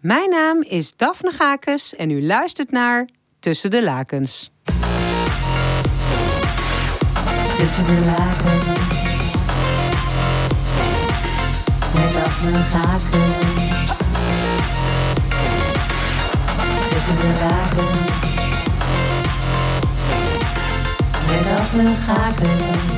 Mijn naam is Daphne Gakes en u luistert naar Tussen de Lakens. Tussen de lakens. Met Daphne Gakes. Tussen de lakens. Met Daphne Gakes.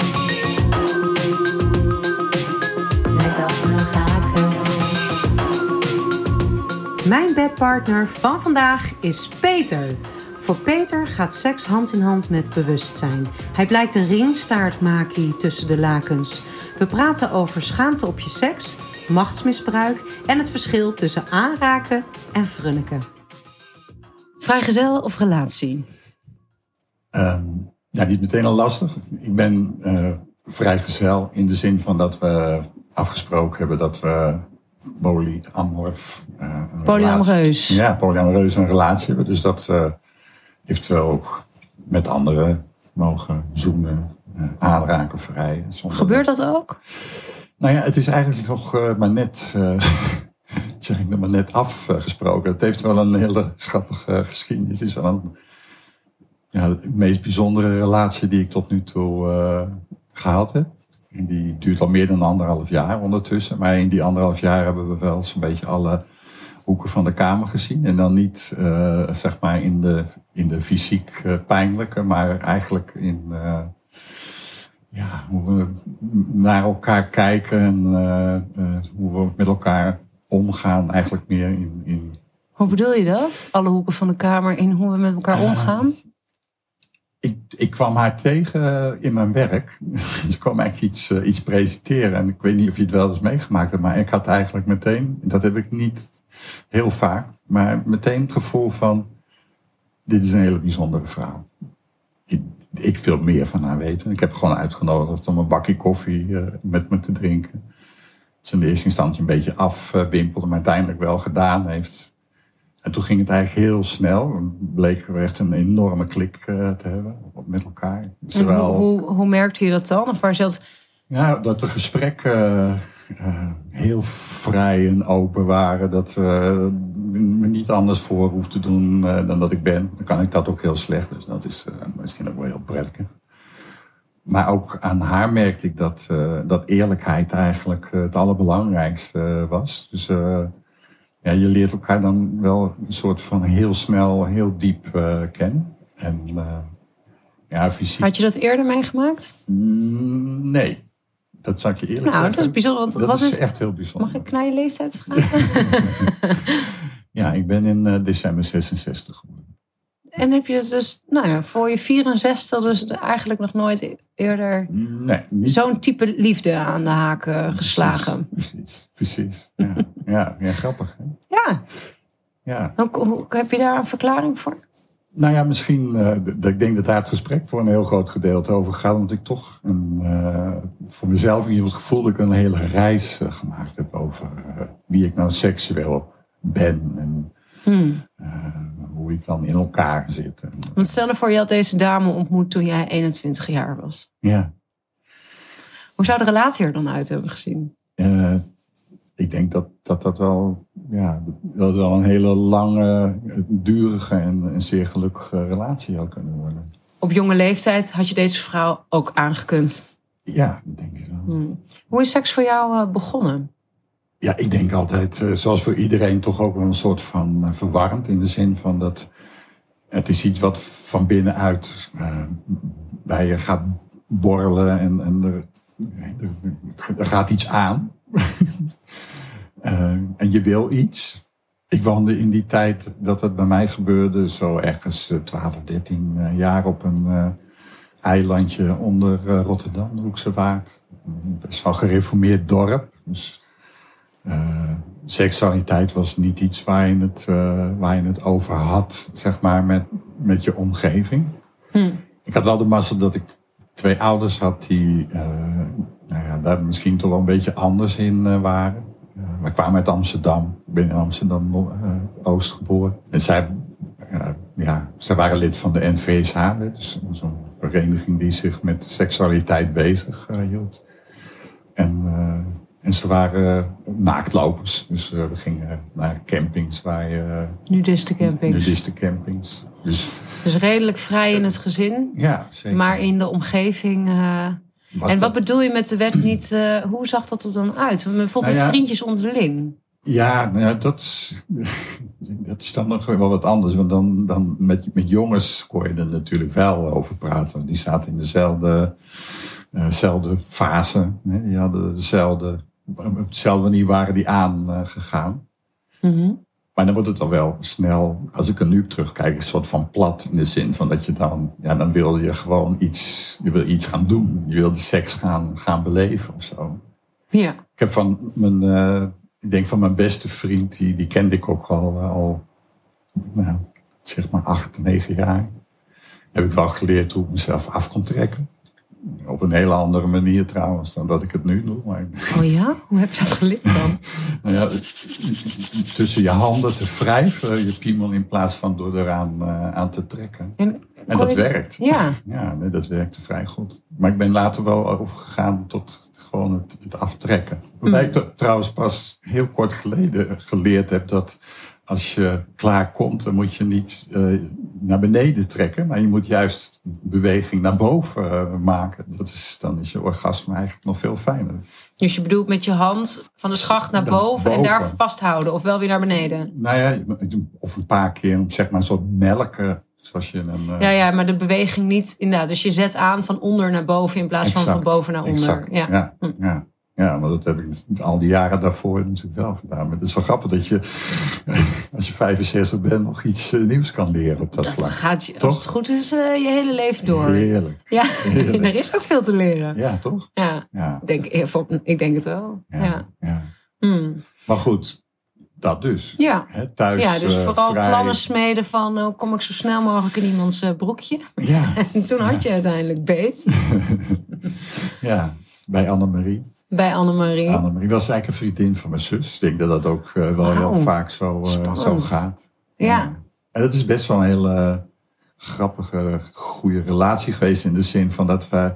Mijn bedpartner van vandaag is Peter. Voor Peter gaat seks hand in hand met bewustzijn. Hij blijkt een ringstaartmakie tussen de lakens. We praten over schaamte op je seks, machtsmisbruik en het verschil tussen aanraken en frunniken. Vrijgezel of relatie? Ehm, ja, niet meteen al lastig. Ik ben eh vrijgezel in de zin van dat we afgesproken hebben dat we polyamorf... eh, een Polyamoreus. Ja, polyamoreus een relatie hebben. Dus dat eh eventueel ook met anderen mogen zoenen, eh, aanraken, vrij. Gebeurt dat ook? Nou ja, het is eigenlijk nog eh, maar net, eh, zeg ik nog maar net afgesproken. Het heeft wel een hele grappige geschiedenis. Het is wel een, ja, de meest bijzondere relatie die ik tot nu toe eh, gehad heb. En die duurt al meer dan anderhalf jaar ondertussen. Maar in die anderhalf jaar hebben we wel zo'n beetje alle hoeken van de kamer gezien. En dan niet, eh, zeg maar, in de, in de fysiek eh, pijnlijke, maar eigenlijk in... eh, ja, hoe we naar elkaar kijken en hoe we met elkaar omgaan. Eigenlijk meer in, in Hoe bedoel je dat? Alle hoeken van de kamer in hoe we met elkaar omgaan? Ik, ik kwam haar tegen in mijn werk. Ze kwam eigenlijk iets, eh, iets presenteren. En ik weet niet of je het wel eens meegemaakt hebt. Maar ik had eigenlijk meteen, dat heb ik niet heel vaak. Maar meteen het gevoel van, dit is een hele bijzondere vrouw. Ik, ik wil meer van haar weten. Ik heb gewoon uitgenodigd om een bakje koffie eh, met me te drinken. Ze in de eerste instantie een beetje afwimpelde, maar uiteindelijk wel gedaan heeft. En toen ging het eigenlijk heel snel. En bleken we echt een enorme klik eh, te hebben met elkaar. En Zowel, hoe, hoe, hoe merkte je dat dan? Of waar zat... ja, dat de gesprekken eh, eh, heel vrij en open waren. Dat we me niet anders voor hoef te doen dan dat ik ben. Dan kan ik dat ook heel slecht. Dus dat is misschien ook wel heel prettig. Maar ook aan haar merkte ik dat, dat eerlijkheid eigenlijk het allerbelangrijkste was. Dus ja, je leert elkaar dan wel een soort van heel snel, heel diep eh, kennen. En eh, ja, fysiek. Had je dat eerder meegemaakt? Mm, Nee, dat zou ik je eerlijk Nou, zeggen. dat is bijzonder. Want Dat wat is, is, echt heel bijzonder. mag ik naar je leeftijd vragen? Ja, ik ben in eh, december 66 geworden. En heb je dus, nou ja, voor je 64 dus eigenlijk nog nooit e- eerder Nee, zo'n type liefde aan de haak eh, geslagen? Precies, precies. Ja, ja, ja grappig. Hè? Ja, Ja. hoe, hoe- heb je daar een verklaring voor? Nou ja, misschien, eh, ik denk dat daar het gesprek voor een heel groot gedeelte over gaat. Omdat ik toch een, eh, voor mezelf in ieder geval het gevoel dat ik een hele reis eh, gemaakt heb over wie ik nou seksueel ben. En Hmm. eh, hoe ik dan in elkaar zit. Want stel je voor, je had deze dame ontmoet toen jij 21 jaar was. ja, Hoe zou de relatie er dan uit hebben gezien? eh, ik denk dat dat, dat wel, ja, dat wel een hele lange, durige en, en zeer gelukkige relatie had kunnen worden. Op jonge leeftijd had je deze vrouw ook aangekund. Ja, dat denk ik wel. Hmm. Hoe is seks voor jou eh, begonnen? Ja, ik denk altijd, eh, zoals voor iedereen, toch ook wel een soort van eh, verwarrend. In de zin van dat het is iets wat van binnenuit eh, bij je gaat borrelen en, en er, er, gaat iets aan. En je wil iets. Ik woonde in die tijd dat het bij mij gebeurde, zo ergens eh, 12, 13 eh, jaar op een eilandje onder Rotterdam, Hoekse Waard. Best wel gereformeerd dorp. Dus seksualiteit was niet iets waar je het, eh, waar je het over had, zeg maar, met, met je omgeving. Hm. Ik had wel de massa dat ik twee ouders had die eh, nou ja, daar misschien toch wel een beetje anders in eh, waren. Wij kwamen uit Amsterdam. Ik ben in Amsterdam eh, Oost geboren. En zij, eh, ja, zij waren lid van de NVSH, dus zo'n vereniging die zich met seksualiteit bezig eh, hield. En, eh, en ze waren naaktlopers. Dus eh, we gingen naar campings waar je... Nudistencampings. Nudistencampings. Dus Dus redelijk vrij in het gezin, ja, zeker. maar in de omgeving. eh, en wat dat- bedoel je met de wet niet? eh, hoe zag dat er dan uit? Bijvoorbeeld Nou ja. vriendjes onderling. Ja, nou ja, dat, is, dat is dan nog wel wat anders. Want dan, dan met, met jongens kon je er natuurlijk wel over praten. Die zaten in dezelfde, eh, dezelfde fase. Hè? Die hadden dezelfde, op dezelfde manier waren die aangegaan. Mhm. Maar dan wordt het al wel snel, als ik er nu op terugkijk, een soort van plat. In de zin van dat je dan, ja, dan wil je gewoon iets, je wil iets gaan doen. Je wil de seks gaan, gaan beleven of zo. Ja. Ik heb van mijn, eh, ik denk van mijn beste vriend, die, die kende ik ook al, eh, al nou, zeg maar acht, negen jaar. Heb ik wel geleerd hoe ik mezelf af kon trekken. Op een hele andere manier trouwens dan dat ik het nu doe. Maar Oh ja? Hoe heb je dat geleerd dan? nou ja, tussen je handen te wrijven, je piemel in plaats van door eraan eh, aan te trekken. En, En dat werkt. Ja. Ja, nee, dat werkte vrij goed. Maar ik ben later wel overgegaan tot gewoon het, het aftrekken. Waarbij ik t- trouwens pas heel kort geleden geleerd heb dat als je klaar komt, dan moet je niet eh, naar beneden trekken, maar je moet juist beweging naar boven eh, maken. Dat is, dan is je orgasme eigenlijk nog veel fijner. Dus je bedoelt met je hand van de schacht naar boven, en daar vasthouden. Of wel weer naar beneden. Nou ja, of een paar keer, zeg maar, een soort melken, zoals je een... eh, Ja, ja, maar de beweging niet inderdaad. Dus je zet aan van onder naar boven in plaats van van boven naar onder. Exact, Ja. ja. Hm. Ja, ja. maar dat heb ik al die jaren daarvoor natuurlijk wel gedaan. Maar het is wel grappig dat je, als je 65 bent, nog iets eh, nieuws kan leren op dat, Dat vlak. gaat je, als het goed is, eh, je hele leven door. Heerlijk. Ja, Heerlijk. er is ook veel te leren. Ja, toch? Ja, Ja. ik denk, ik denk het wel. ja, Ja. ja. Hmm. Maar goed, dat dus. Ja. Thuis Ja, dus eh, vooral vrij- plannen smeden van hoe kom ik zo snel mogelijk in iemands eh, broekje. Ja, En toen had je uiteindelijk beet ja, bij Annemarie. Bij Annemarie. Annemarie was eigenlijk een vriendin van mijn zus. Ik denk dat dat ook eh, wel heel vaak zo, eh, zo gaat. Ja. En dat is best wel een hele grappige, goede relatie geweest. In de zin van dat we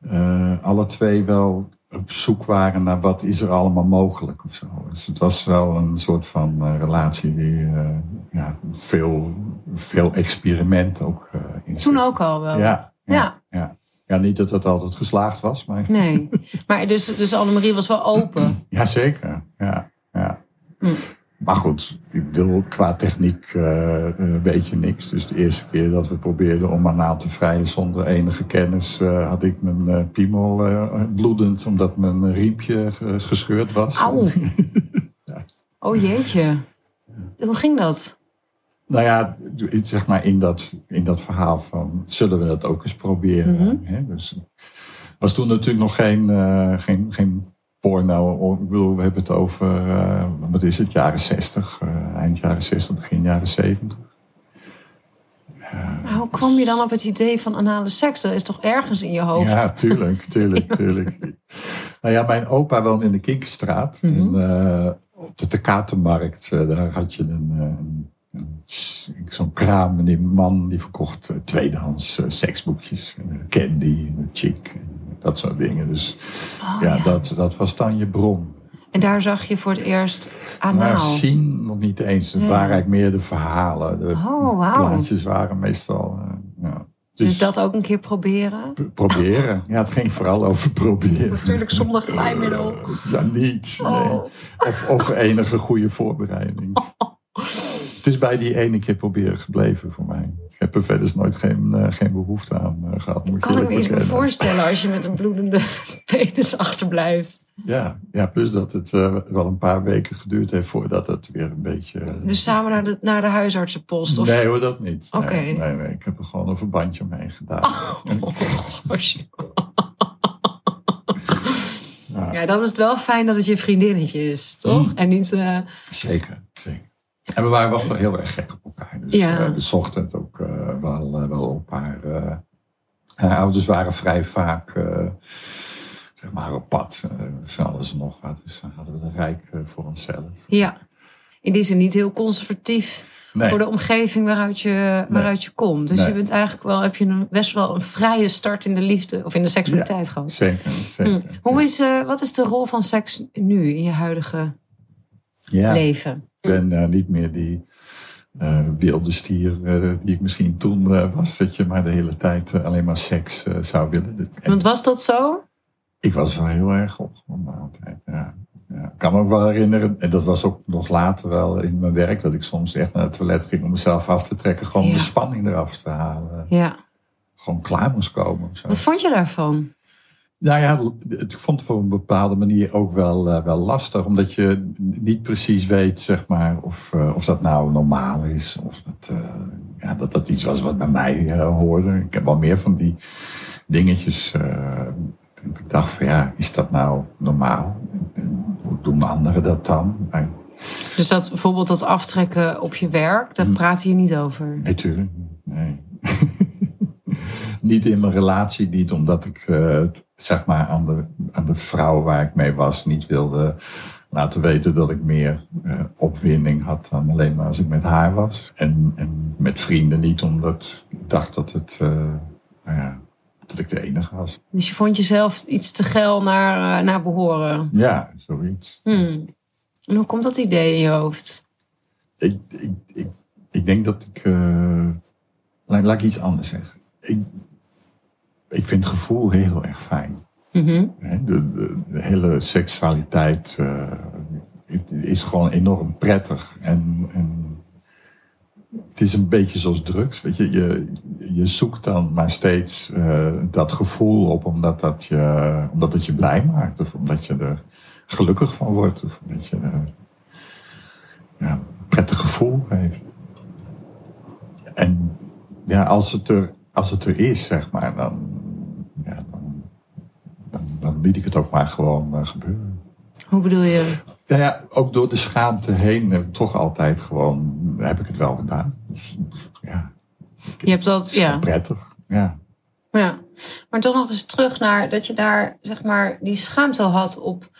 eh, alle twee wel op zoek waren naar wat is er allemaal mogelijk of zo. Dus het was wel een soort van eh, relatie die eh, ja, veel, veel experiment ook eh in Toen ook al wel. Ja, ja, Ja. ja. Ja. niet dat het altijd geslaagd was, maar Nee. Maar dus, dus Annemarie was wel open. ja, zeker. Ja, ja. Hm. Maar goed, ik bedoel, qua techniek eh, weet je niks. Dus de eerste keer dat we probeerden om haar naam te vrijen zonder enige kennis, eh, had ik mijn eh, piemel bloedend, omdat mijn riempje ge- gescheurd was. Auw. Oh jeetje. Hoe ging dat? Nou ja, zeg maar in dat, in dat verhaal van, zullen we dat ook eens proberen? Hè? Dus, was toen natuurlijk nog geen, eh, geen, geen porno. Ik bedoel, we hebben het over, eh, wat is het, jaren 60, eh, eind jaren 60, begin jaren 70. Maar hoe kwam je dan op het idee van anale seks? Dat is toch ergens in je hoofd? Ja, tuurlijk, tuurlijk, tuurlijk. Nou ja, mijn opa woonde in de Kinkerstraat. En, eh, op de Tekatenmarkt, daar had je een, een, zo'n kraam. En die man die verkocht eh, tweedehands eh, seksboekjes. Eh, candy, chick, dat soort dingen. Dus Oh, ja, ja. Dat, dat was dan je bron. En daar zag je voor het eerst anaal. zien nog niet eens. Het Nee. waren eigenlijk meer de verhalen. De Oh, wauw. plaatjes waren meestal... ja. Dus dat ook een keer proberen? Proberen. Ja, het ging vooral over proberen. Natuurlijk zonder glijmiddel. Ja, niet. Nee. Oh. Of, of enige goede voorbereiding. Het is bij die ene keer proberen gebleven voor mij. Ik heb er verder nooit geen, eh, geen behoefte aan eh, gehad. Moet Kan ik me iets voorstellen als je met een bloedende penis achterblijft. Ja, ja, plus dat het eh, wel een paar weken geduurd heeft voordat het weer een beetje... Dus samen naar de, naar de huisartsenpost? Of... Nee hoor, dat niet. Nee, Oké. nee, nee, ik heb er gewoon een verbandje omheen gedaan. Oh, shit. Ja. Ja, dan is het wel fijn dat het je vriendinnetje is, toch? Mm. En niet... Zeker, zeker. En we waren wel heel erg gek op elkaar. Dus Ja. eh, we zochten het ook eh, wel, eh, wel op haar, eh, Haar ouders waren vrij vaak, eh, zeg maar, op pad. eh, van alles en nog wat. Dus dan hadden we de rijk eh, voor onszelf. Ja. In die zin niet heel conservatief Nee. voor de omgeving waaruit je, waaruit je komt. Dus Nee. je bent eigenlijk wel, heb je een, best wel een vrije start in de liefde of in de seksualiteit gehad. Zeker, zeker. Hm. Hoe is, eh, wat is de rol van seks nu in je huidige ja. leven? Ik ben eh, niet meer die eh, wilde stier eh, die ik misschien toen was. Dat je maar de hele tijd alleen maar seks zou willen. En Want was dat zo? ik was wel heel erg opgewonden altijd. Ja. Ja. Ik kan me ook wel herinneren, en dat was ook nog later wel in mijn werk, dat ik soms echt naar het toilet ging om mezelf af te trekken. Gewoon Ja. de spanning eraf te halen. Ja. Gewoon klaar moest komen. Wat vond je daarvan? Nou ja, het- ik vond het voor een bepaalde manier ook wel, eh, wel lastig. Omdat je niet precies weet, zeg maar, of, eh, of dat nou normaal is. Of dat, eh, ja, dat dat iets was wat bij mij hoorde. Ik heb wel meer van die dingetjes. dat ik dacht van ja, is dat nou normaal? Hoe doen anderen dat dan? Maar, Dus dat bijvoorbeeld dat aftrekken op je werk, daar praat je niet over. nee, tuurlijk. Nee. niet in mijn relatie, niet omdat ik het, zeg maar aan de, aan de vrouw waar ik mee was niet wilde laten weten dat ik meer eh, opwinding had dan alleen maar als ik met haar was. En, en met vrienden niet, omdat ik dacht dat het, eh, nou ja, dat ik de enige was. Dus je vond jezelf iets te geil naar, eh, naar behoren. Ja, zoiets. Hmm. En hoe komt dat idee in je hoofd? Ik, ik, ik, ik denk dat ik. laat, laat ik iets anders zeggen. Ik, ik vind het gevoel heel erg fijn. Mhm. De, de, de hele seksualiteit eh, is gewoon enorm prettig. En, en het is een beetje zoals drugs. Weet je, je, je zoekt dan maar steeds eh, dat gevoel op omdat dat, je, omdat het je blij maakt. Of omdat je er gelukkig van wordt. Of omdat je er, ja, een prettig gevoel heeft. En ja, als het er, als het er is, zeg maar, dan, dan, dan liet ik het ook maar gewoon eh, gebeuren. Hoe bedoel je? Ja, ja, ook door de schaamte heen ik toch altijd gewoon, heb ik het wel gedaan. Dus ja, Je hebt dat, ja. prettig. Ja. ja. Maar toch nog eens terug naar dat je daar, zeg maar, die schaamte had op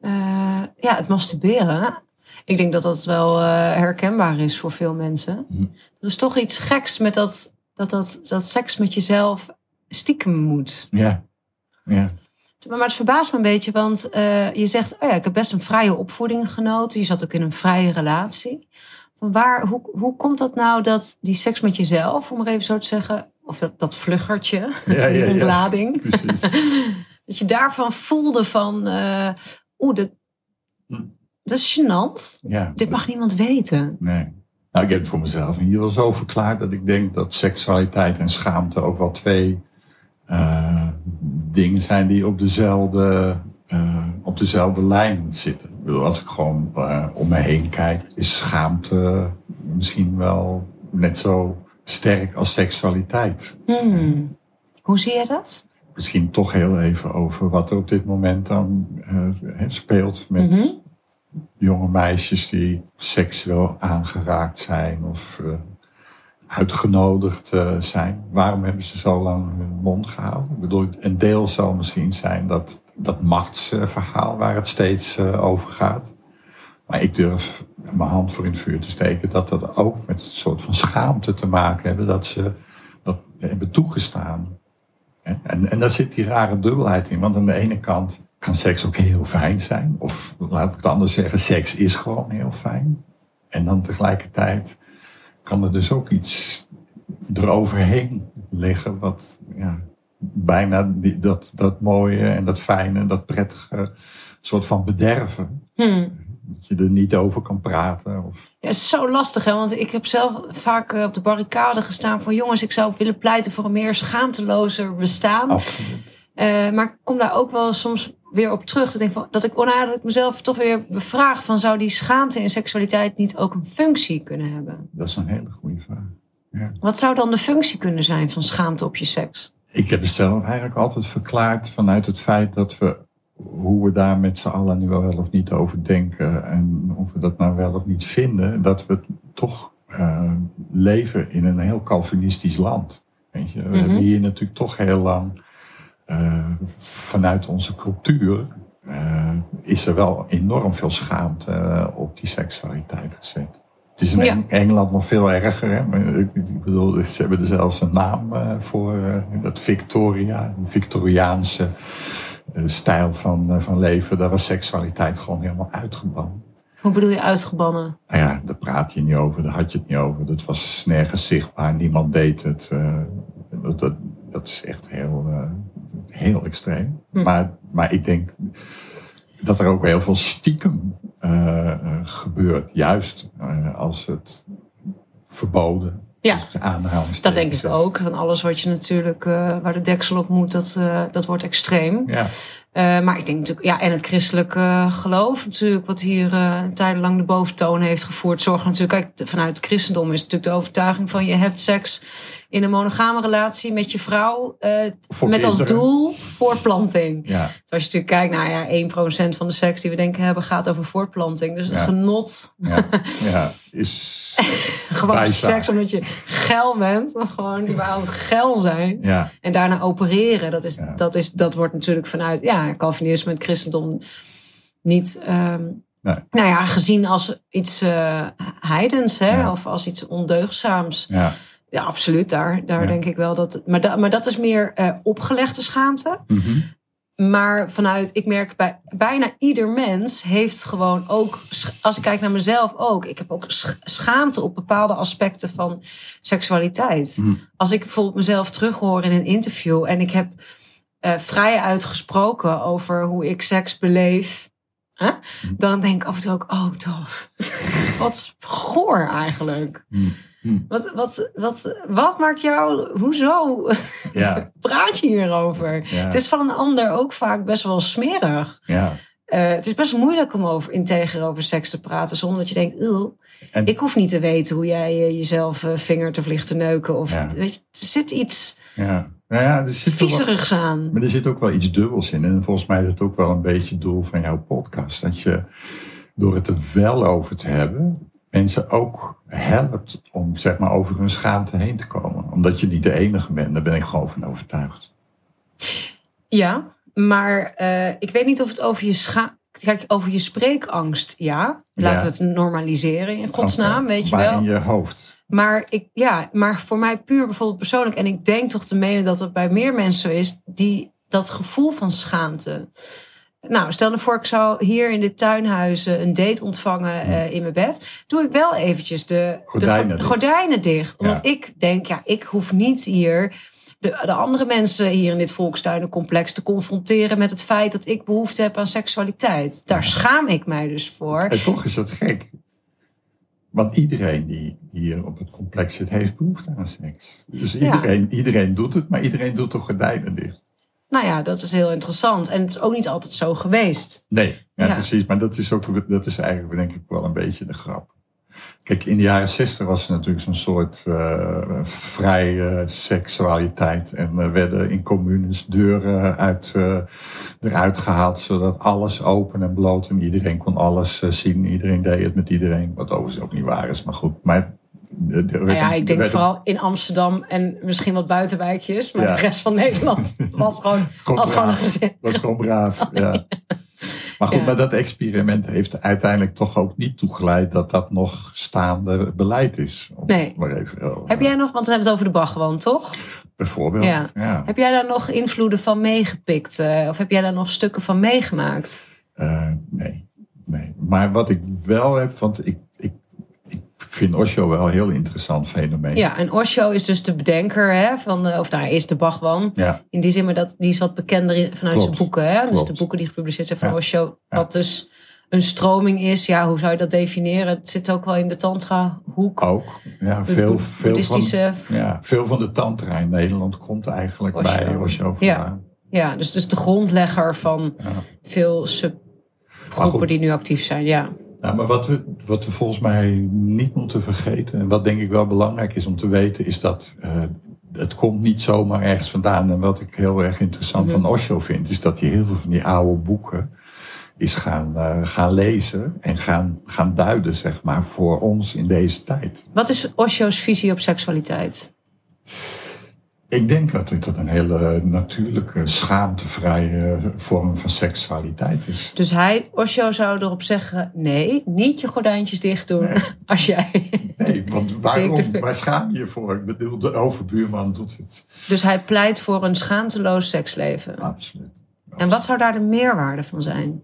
eh, ja, het masturberen. Ik denk dat dat wel eh, herkenbaar is voor veel mensen. Hm. Er is toch iets geks met dat, dat, dat, dat seks met jezelf stiekem moet. Ja. Ja. Maar het verbaast me een beetje, want eh, je zegt, oh ja, ik heb best een vrije opvoeding genoten. Je zat ook in een vrije relatie. Van waar, hoe, hoe komt dat nou dat die seks met jezelf, om maar even zo te zeggen, of dat, dat vluggertje, Ja, die ja, ja. ontlading, Precies. dat je daarvan voelde van, eh oeh, dat, Hm. dat is gênant. Ja. Dit mag niemand weten. Nee. Nou, ik heb het voor mezelf in ieder geval zo verklaard dat ik denk dat seksualiteit en schaamte ook wel twee eh, dingen zijn die op dezelfde, eh, op dezelfde lijn zitten. Ik bedoel, als ik gewoon eh, om me heen kijk, is schaamte misschien wel net zo sterk als seksualiteit. Hmm. Hoe zie je dat? Misschien toch heel even over wat er op dit moment dan eh, speelt met Mhm. jonge meisjes die seksueel aangeraakt zijn of uitgenodigd eh, zijn. Waarom hebben ze zo lang hun mond gehouden? Ik bedoel, een deel zal misschien zijn dat, dat machtsverhaal waar het steeds eh, over gaat. Maar ik durf mijn hand voor in het vuur te steken dat dat ook met een soort van schaamte te maken hebben dat ze dat hebben toegestaan. En, en daar zit die rare dubbelheid in. Want aan de ene kant kan seks ook heel fijn zijn. Of laat ik het anders zeggen, seks is gewoon heel fijn. En dan tegelijkertijd kan er dus ook iets eroverheen liggen. Wat ja, bijna die, dat, dat mooie en dat fijne en dat prettige soort van bederven. Hmm. Dat je er niet over kan praten. Of, Ja, het is zo lastig, hè? want ik heb zelf vaak eh, op de barricade gestaan van jongens, ik zou willen pleiten voor een meer schaamtelozer bestaan. absoluut. Eh, maar ik kom daar ook wel soms weer op terug. Dat, ik van, dat ik onhoudelijk mezelf toch weer bevraag van zou die schaamte in seksualiteit niet ook een functie kunnen hebben? Dat is een hele goede vraag. Ja. Wat zou dan de functie kunnen zijn van schaamte op je seks? Ik heb het zelf eigenlijk altijd verklaard vanuit het feit dat we, hoe we daar met z'n allen nu wel of niet over denken en of we dat nou wel of niet vinden, dat we toch eh, leven in een heel Calvinistisch land. Weet je? We Mhm. hebben hier natuurlijk toch heel lang eh, vanuit onze cultuur eh, is er wel enorm veel schaamte eh, op die seksualiteit gezet. Het is in Ja. Engeland nog veel erger. Hè? Maar ik, bedoel, ze hebben er zelfs een naam voor. dat Victoria, een Victoriaanse stijl van, van leven. Daar was seksualiteit gewoon helemaal uitgebannen. Hoe bedoel je uitgebannen? Nou ja, daar praat je niet over, daar had je het niet over. Dat was nergens zichtbaar, niemand deed het. dat, dat, dat is echt heel, heel extreem. Hm. Maar, maar ik denk dat er ook heel veel stiekem eh, eh, gebeurt. Juist eh, als het verboden Ja. Dat denk ik ook. Want alles wat je natuurlijk, waar de deksel op moet, dat, dat wordt extreem. Ja, Eh, maar ik denk natuurlijk, ja, en het christelijk eh, geloof natuurlijk, wat hier eh tijdenlang de boventoon heeft gevoerd, zorgt natuurlijk, kijk, vanuit het christendom is natuurlijk de overtuiging van je hebt seks in een monogame relatie met je vrouw, eh, met als doel voortplanting. ja, Dus als je natuurlijk kijkt, nou ja, 1% van de seks die we denken hebben gaat over voortplanting. Dus Ja. genot, ja, ja. Is, gewoon Bijzaak. seks omdat je geil bent, gewoon überhaupt geil zijn. ja, En daarna opereren, dat, is, dat, is, dat wordt natuurlijk vanuit ja, Calvinisme en het christendom niet ehm, Nee. nou ja, gezien als iets eh heidens hè? Ja. of als iets ondeugzaams. ja. Ja, absoluut. Daar, daar Ja. denk ik wel dat. Maar, da, maar dat is meer eh, opgelegde schaamte. Mhm. Maar vanuit, ik merk bij bijna ieder mens heeft gewoon ook, als ik kijk naar mezelf ook, ik heb ook sch- schaamte op bepaalde aspecten van seksualiteit. Mhm. Als ik bijvoorbeeld mezelf terughoor in een interview en ik heb eh, vrij uitgesproken over hoe ik seks beleef, hè? dan denk ik af en toe ook, oh, toch, wat goor eigenlijk. Mhm. Mhm. Wat, wat, wat, wat maakt jou, hoezo ja, praat je hierover? ja, Het is van een ander ook vaak best wel smerig. ja. Eh, het is best moeilijk om over, integer over seks te praten zonder dat je denkt, "Ugh, En- ik hoef niet te weten hoe jij eh, jezelf vingert of ligt te neuken. Of, weet je, er zit iets ja. Nou ja, er zit wel- aan. Maar er zit ook wel iets dubbels in. En volgens mij is het ook wel een beetje het doel van jouw podcast. Dat je door het er wel over te hebben, mensen ook helpt om zeg maar over hun schaamte heen te komen. Omdat je niet de enige bent, daar ben ik gewoon van overtuigd. Ja, maar eh, ik weet niet of het over je Kijk, over je spreekangst, ja. Laten Ja. we het normaliseren in godsnaam, weet je maar wel. in je hoofd. Maar, ik, ja, maar voor mij puur bijvoorbeeld persoonlijk. En ik denk toch te menen dat het bij meer mensen zo is. Die dat gevoel van schaamte. Nou, stel nou voor ik zou hier in dit tuinhuizen een date ontvangen eh, in mijn bed. Doe ik wel eventjes de Gordijnen de, gordijnen dicht. Omdat Ja. ik denk, ja, ik hoef niet hier de, de andere mensen hier in dit volkstuinencomplex te confronteren met het feit dat ik behoefte heb aan seksualiteit. Daar schaam ik mij dus voor. En toch is dat gek. Want iedereen die hier op het complex zit, heeft behoefte aan seks. Dus Ja. iedereen, iedereen doet het, maar iedereen doet de gordijnen dicht. Nou ja, dat is heel interessant. En het is ook niet altijd zo geweest. Nee, ja, Ja. precies. Maar dat is, ook, dat is eigenlijk denk ik wel een beetje de grap. Kijk, in de jaren zestig was er natuurlijk zo'n soort eh, vrije seksualiteit. En er werden in communes deuren uit, eh, eruit gehaald, zodat alles open en bloot en iedereen kon alles eh, zien. Iedereen deed het met iedereen, wat overigens ook niet waar is, maar goed. Maar, eh, Nou ja, ik denk vooral in Amsterdam en misschien wat buitenwijkjes. Maar Ja. de rest van Nederland was gewoon, was gewoon een braaf. was gewoon braaf, ja. Maar goed, Ja. maar dat experiment heeft uiteindelijk toch ook niet toegeleid dat dat nog staande beleid is. Om Nee. Maar even, wel, Heb eh, jij nog, want we hebben het over de Bach gewoon, toch? Bijvoorbeeld, Ja. ja. Heb jij daar nog invloeden van meegepikt? eh, of heb jij daar nog stukken van meegemaakt? Eh, nee, nee. Maar wat ik wel heb, want ik vind Osho wel een heel interessant fenomeen. Ja, en Osho is dus de bedenker hè, van, de, of nou, hij is de Bhagwan. Ja, In die zin, maar dat, die is wat bekender in, vanuit Klopt. zijn boeken. Hè? Dus de boeken die gepubliceerd zijn van Ja. Osho. Ja. Wat dus een stroming is. Ja, hoe zou je dat definiëren? Het zit ook wel in de tantra-hoek. ook. Ja, veel, veel, van, ja, veel van de tantra in Nederland komt eigenlijk Osho. bij Osho Ja. vandaan. Ja, dus, dus de grondlegger van Ja. veel subgroepen die nu actief zijn. Ja. Nou, maar wat we, wat we volgens mij niet moeten vergeten, en wat denk ik wel belangrijk is om te weten, is dat eh, het komt niet zomaar ergens vandaan. En wat ik heel erg interessant aan Osho vind, is dat hij heel veel van die oude boeken is gaan, eh, gaan lezen en gaan, gaan duiden, zeg maar, voor ons in deze tijd. Wat is Osho's visie op seksualiteit? Ik denk dat dit een hele natuurlijke, schaamtevrije vorm van seksualiteit is. Dus hij, Osho, zou erop zeggen: nee, niet je gordijntjes dicht doen als jij. Nee, want waarom? Waar schaam je je voor? Ik bedoel, de overbuurman doet het. Dus hij pleit voor een schaamteloos seksleven. Absoluut. En wat zou daar de meerwaarde van zijn?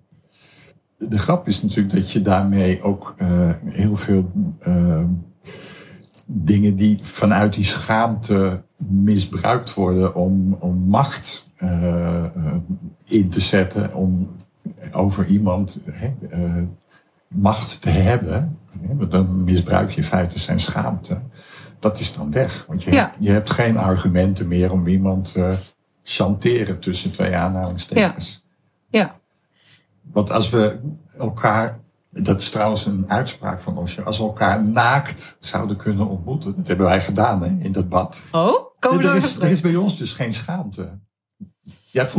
De grap is natuurlijk dat je daarmee ook eh, heel veel eh, dingen die vanuit die schaamte misbruikt worden om, om macht eh, eh, in te zetten, om over iemand hè, eh, macht te hebben. Hè, want dan misbruik je in feite zijn schaamte. Dat is dan weg. Want je, Ja. hebt, je hebt geen argumenten meer om iemand te chanteren tussen twee aanhalingstekens. Ja, Want als we elkaar, dat is trouwens een uitspraak van Osho, als we elkaar naakt zouden kunnen ontmoeten, dat hebben wij gedaan hè, in dat bad. Oh, komen we er, is, er is bij ons dus geen schaamte.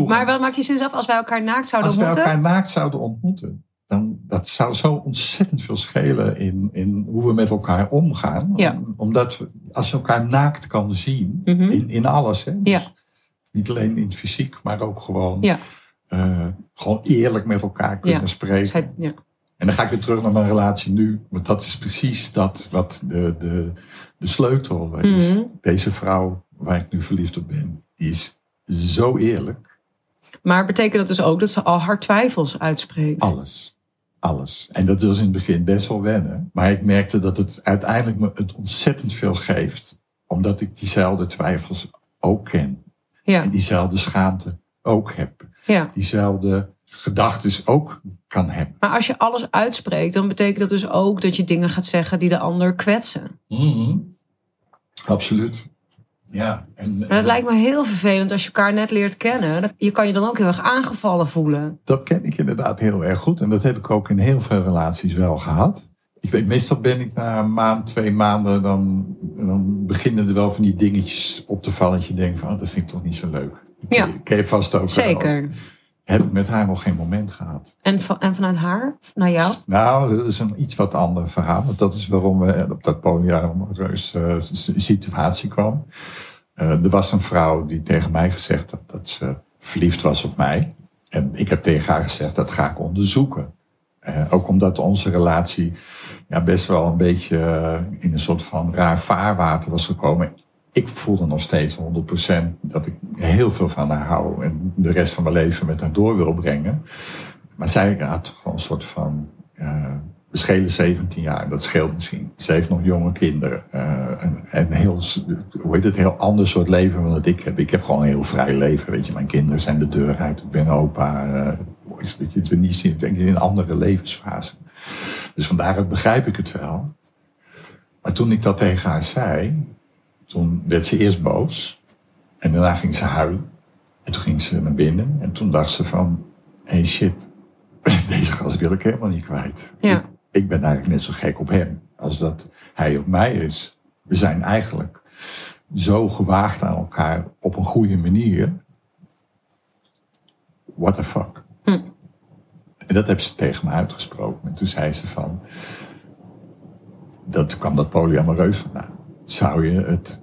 Maar wat maak je zin af als wij elkaar naakt zouden als ontmoeten? elkaar naakt zouden ontmoeten, dan dat zou zo ontzettend veel schelen in, in hoe we met elkaar omgaan. Ja. Om- omdat we, als je elkaar naakt kan zien, Mhm. in, in alles. Hè, dus Ja. Niet alleen in het fysiek, maar ook gewoon, Ja. eh, gewoon eerlijk met elkaar kunnen Ja. spreken. En dan ga ik weer terug naar mijn relatie nu. Want dat is precies dat wat de, de, de sleutel is. Mhm. Deze vrouw waar ik nu verliefd op ben, is zo eerlijk. Maar betekent dat dus ook dat ze al haar twijfels uitspreekt? Alles. Alles. En dat was in het begin best wel wennen. Maar ik merkte dat het uiteindelijk me het ontzettend veel geeft. Omdat ik diezelfde twijfels ook ken. Ja, En diezelfde schaamte ook heb. ja. Diezelfde gedachten ook kan hebben. Maar als je alles uitspreekt, dan betekent dat dus ook dat je dingen gaat zeggen die de ander kwetsen. Mhm. Absoluut. Ja. En, En dat lijkt me heel vervelend als je elkaar net leert kennen. Je kan je dan ook heel erg aangevallen voelen. Dat ken ik inderdaad heel erg goed. En dat heb ik ook in heel veel relaties wel gehad. Ik weet, meestal ben ik na een maand, twee maanden, dan, dan beginnen er wel van die dingetjes op te vallen. Dat je denkt van, oh, dat vind ik toch niet zo leuk. Ja. Ken je vast ook wel. Heb ik met haar nog geen moment gehad. En, van, en vanuit haar, naar jou? Nou, dat is een iets wat ander verhaal. Want dat is waarom we op dat polyamoreuze eh, situatie kwamen. Eh, er was een vrouw die tegen mij gezegd had dat ze verliefd was op mij. En ik heb tegen haar gezegd, dat ga ik onderzoeken. Eh, ook omdat onze relatie ja, best wel een beetje in een soort van raar vaarwater was gekomen. Ik voelde nog steeds 100% dat ik heel veel van haar hou. En de rest van mijn leven met haar door wil brengen. Maar zij had gewoon een soort van. eh we schelen 17 jaar, dat scheelt misschien. Ze heeft nog jonge kinderen. eh en, en heel, hoe heet het, heel ander soort leven dan dat ik heb. Ik heb gewoon een heel vrij leven. Weet je, mijn kinderen zijn de deur uit. Ik ben opa. eh is- je, het niet zien. Ik denk in een andere levensfase. Dus vandaar begrijp ik het wel. Maar toen ik dat tegen haar zei, toen werd ze eerst boos. En daarna ging ze huilen. En toen ging ze naar binnen. En toen dacht ze van, hey shit, deze gast wil ik helemaal niet kwijt. Ja. Ik, ik ben eigenlijk net zo gek op hem als dat hij op mij is. We zijn eigenlijk zo gewaagd aan elkaar op een goede manier. What the fuck? En dat heeft ze tegen me uitgesproken. En toen zei ze van, dat kwam dat polyamoreus vandaan. Zou je het